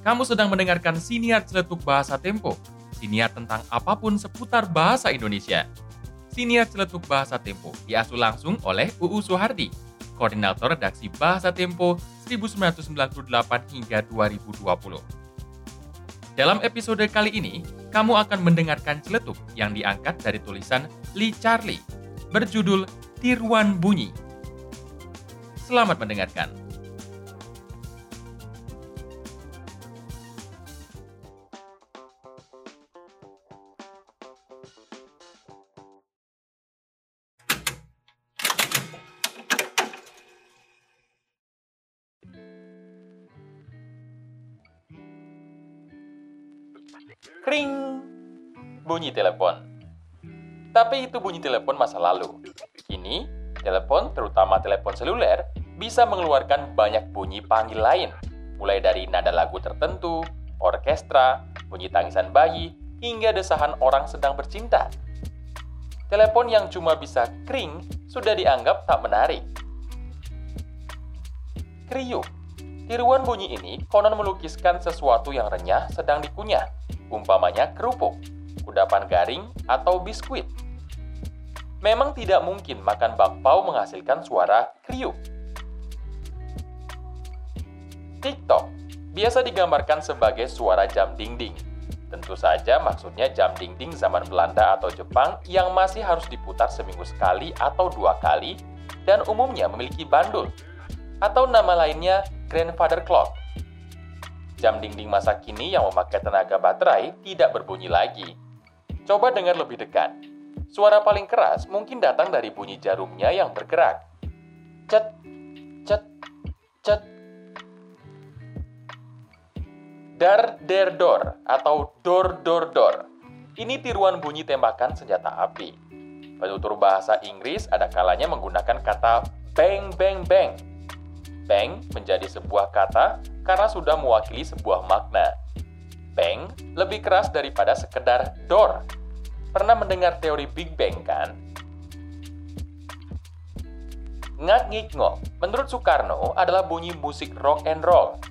Kamu sedang mendengarkan siniar celetuk bahasa Tempo. Siniar tentang apa pun seputar bahasa Indonesia. Siniar celetuk bahasa Tempo diasuh langsung oleh UU Soehardi, Koordinator Redaksi Bahasa Tempo 1998 hingga 2020. Dalam episode kali ini, kamu akan mendengarkan celetuk yang diangkat dari tulisan Lee Charlie berjudul Tiruan Bunyi. Selamat mendengarkan. Kring! Bunyi telepon. Tapi itu bunyi telepon masa lalu. Kini, telepon, terutama telepon seluler, bisa mengeluarkan banyak bunyi panggil lain, mulai dari nada lagu tertentu, orkestra, bunyi tangisan bayi, hingga desahan orang sedang bercinta. Telepon yang cuma bisa kring sudah dianggap tak menarik. Kriuk. Tiruan bunyi ini konon melukiskan sesuatu yang renyah sedang dikunyah, umpamanya kerupuk, kudapan garing, atau biskuit. Memang tidak mungkin makan bakpao menghasilkan suara kriuk. TikTok biasa digambarkan sebagai suara jam dinding. Tentu saja maksudnya jam dinding zaman Belanda atau Jepang yang masih harus diputar seminggu sekali atau dua kali dan umumnya memiliki bandul. Atau nama lainnya grandfather clock. Jam dinding masa kini yang memakai tenaga baterai tidak berbunyi lagi. Coba dengar lebih dekat. Suara paling keras mungkin datang dari bunyi jarumnya yang bergerak. Cet, cet, cet. Dar der dor atau dor dor dor. Ini tiruan bunyi tembakan senjata api. Penutur bahasa Inggris ada kalanya menggunakan kata bang bang bang. Bang menjadi sebuah kata karena sudah mewakili sebuah makna. Bang lebih keras daripada sekedar door. Pernah mendengar teori Big Bang kan? Ngak ngik ngok, menurut Soekarno adalah bunyi musik rock and roll.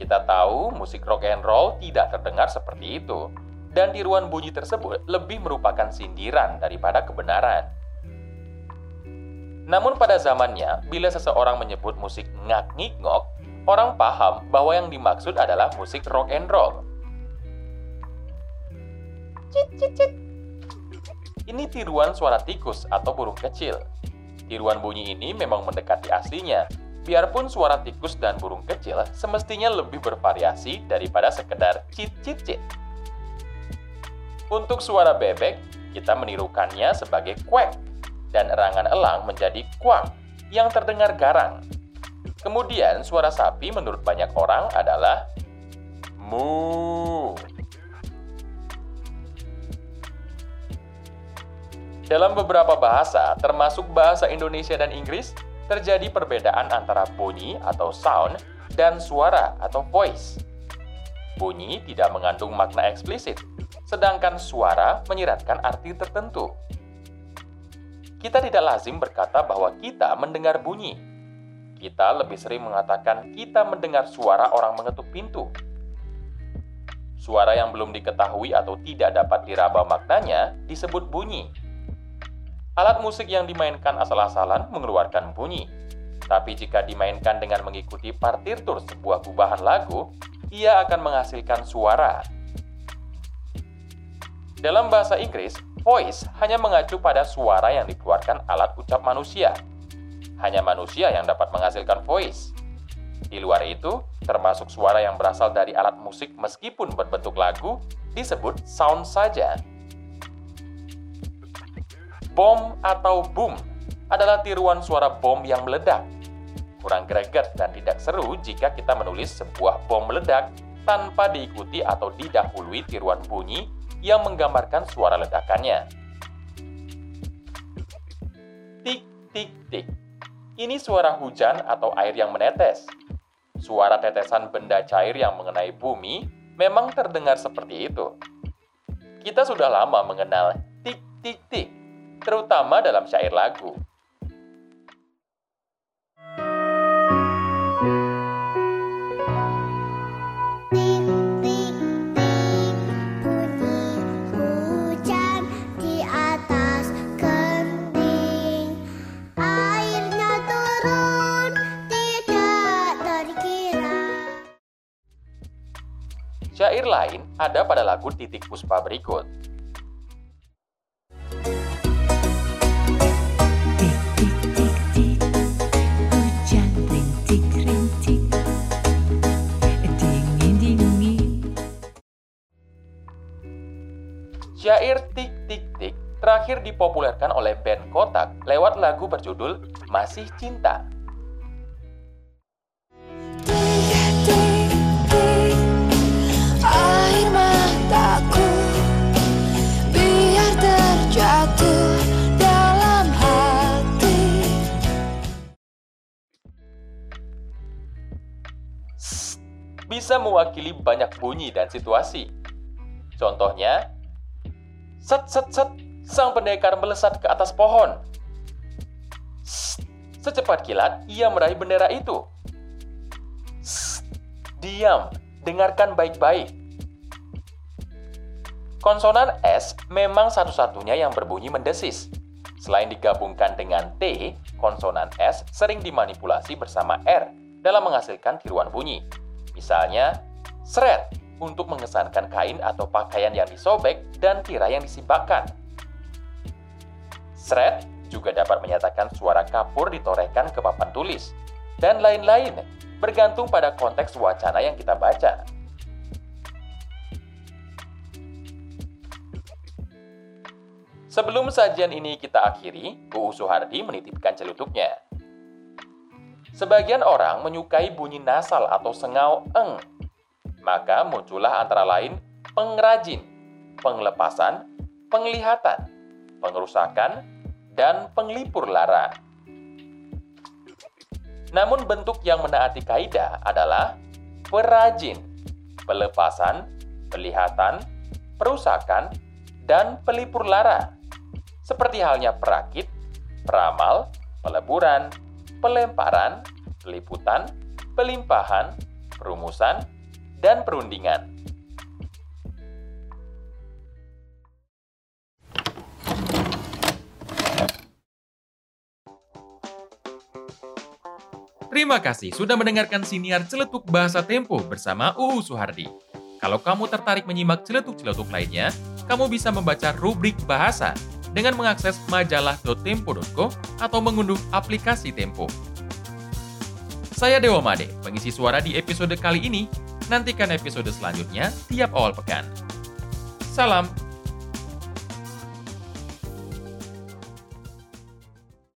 Kita tahu musik rock and roll tidak terdengar seperti itu, dan tiruan bunyi tersebut lebih merupakan sindiran daripada kebenaran. Namun pada zamannya, bila seseorang menyebut musik ngak ngik ngok, orang paham bahwa yang dimaksud adalah musik rock and roll. Cit, cit, cit. Ini tiruan suara tikus atau burung kecil. Tiruan bunyi ini memang mendekati aslinya, biarpun suara tikus dan burung kecil semestinya lebih bervariasi daripada sekedar cit cit cit. Untuk suara bebek, kita menirukannya sebagai quack dan erangan elang menjadi kuak yang terdengar garang. Kemudian suara sapi menurut banyak orang adalah mu. Dalam beberapa bahasa, termasuk bahasa Indonesia dan Inggris, terjadi perbedaan antara bunyi atau sound dan suara atau voice. Bunyi tidak mengandung makna eksplisit, sedangkan suara menyiratkan arti tertentu. Kita tidak lazim berkata bahwa kita mendengar bunyi. Kita lebih sering mengatakan kita mendengar suara orang mengetuk pintu. Suara yang belum diketahui atau tidak dapat diraba maknanya disebut bunyi. Alat musik yang dimainkan asal-asalan mengeluarkan bunyi. Tapi jika dimainkan dengan mengikuti partitur sebuah gubahan lagu, ia akan menghasilkan suara. Dalam bahasa Inggris, voice hanya mengacu pada suara yang dikeluarkan alat ucap manusia. Hanya manusia yang dapat menghasilkan voice. Di luar itu, termasuk suara yang berasal dari alat musik meskipun berbentuk lagu, disebut sound saja. Bom atau boom adalah tiruan suara bom yang meledak. Kurang greget dan tidak seru jika kita menulis sebuah bom meledak tanpa diikuti atau didahului tiruan bunyi yang menggambarkan suara ledakannya. Tik, tik, tik. Ini suara hujan atau air yang menetes. Suara tetesan benda cair yang mengenai bumi memang terdengar seperti itu. Kita sudah lama mengenal tik, tik, tik terutama dalam syair lagu. Lain ada pada lagu Titik Puspa berikut. Syair Tik Tik Tik terakhir dipopulerkan oleh band Kotak lewat lagu berjudul Masih Cinta. Bisa mewakili banyak bunyi dan situasi. Contohnya, Set, set, set, sang pendekar melesat ke atas pohon. Secepat kilat, ia meraih bendera itu. Diam, dengarkan baik-baik. Konsonan S memang satu-satunya yang berbunyi mendesis. Selain digabungkan dengan T, konsonan S sering dimanipulasi bersama R dalam menghasilkan tiruan bunyi. Misalnya, seret untuk mengesankan kain atau pakaian yang disobek dan tirai yang disimbakkan. Sret juga dapat menyatakan suara kapur ditorehkan ke papan tulis, dan lain-lain, bergantung pada konteks wacana yang kita baca. Sebelum sajian ini kita akhiri, UU Suhardi menitipkan celutuknya. Sebagian orang menyukai bunyi nasal atau sengau eng maka muncullah antara lain pengrajin, penglepasan, penglihatan, pengerusakan, dan penglipur lara. Namun bentuk yang menaati kaidah adalah perajin, pelepasan, pelihatan, perusakan, dan pelipur lara. Seperti halnya perakit, peramal, peleburan, pelemparan, peliputan, pelimpahan, perumusan, dan perundingan. Terima kasih sudah mendengarkan siniar celetuk bahasa Tempo bersama UU Suhardi. Kalau kamu tertarik menyimak celetuk-celetuk lainnya, kamu bisa membaca rubrik bahasa dengan mengakses majalah.tempo.co atau mengunduh aplikasi Tempo. Saya Dewa Made, pengisi suara di episode kali ini Nantikan episode selanjutnya tiap awal pekan. Salam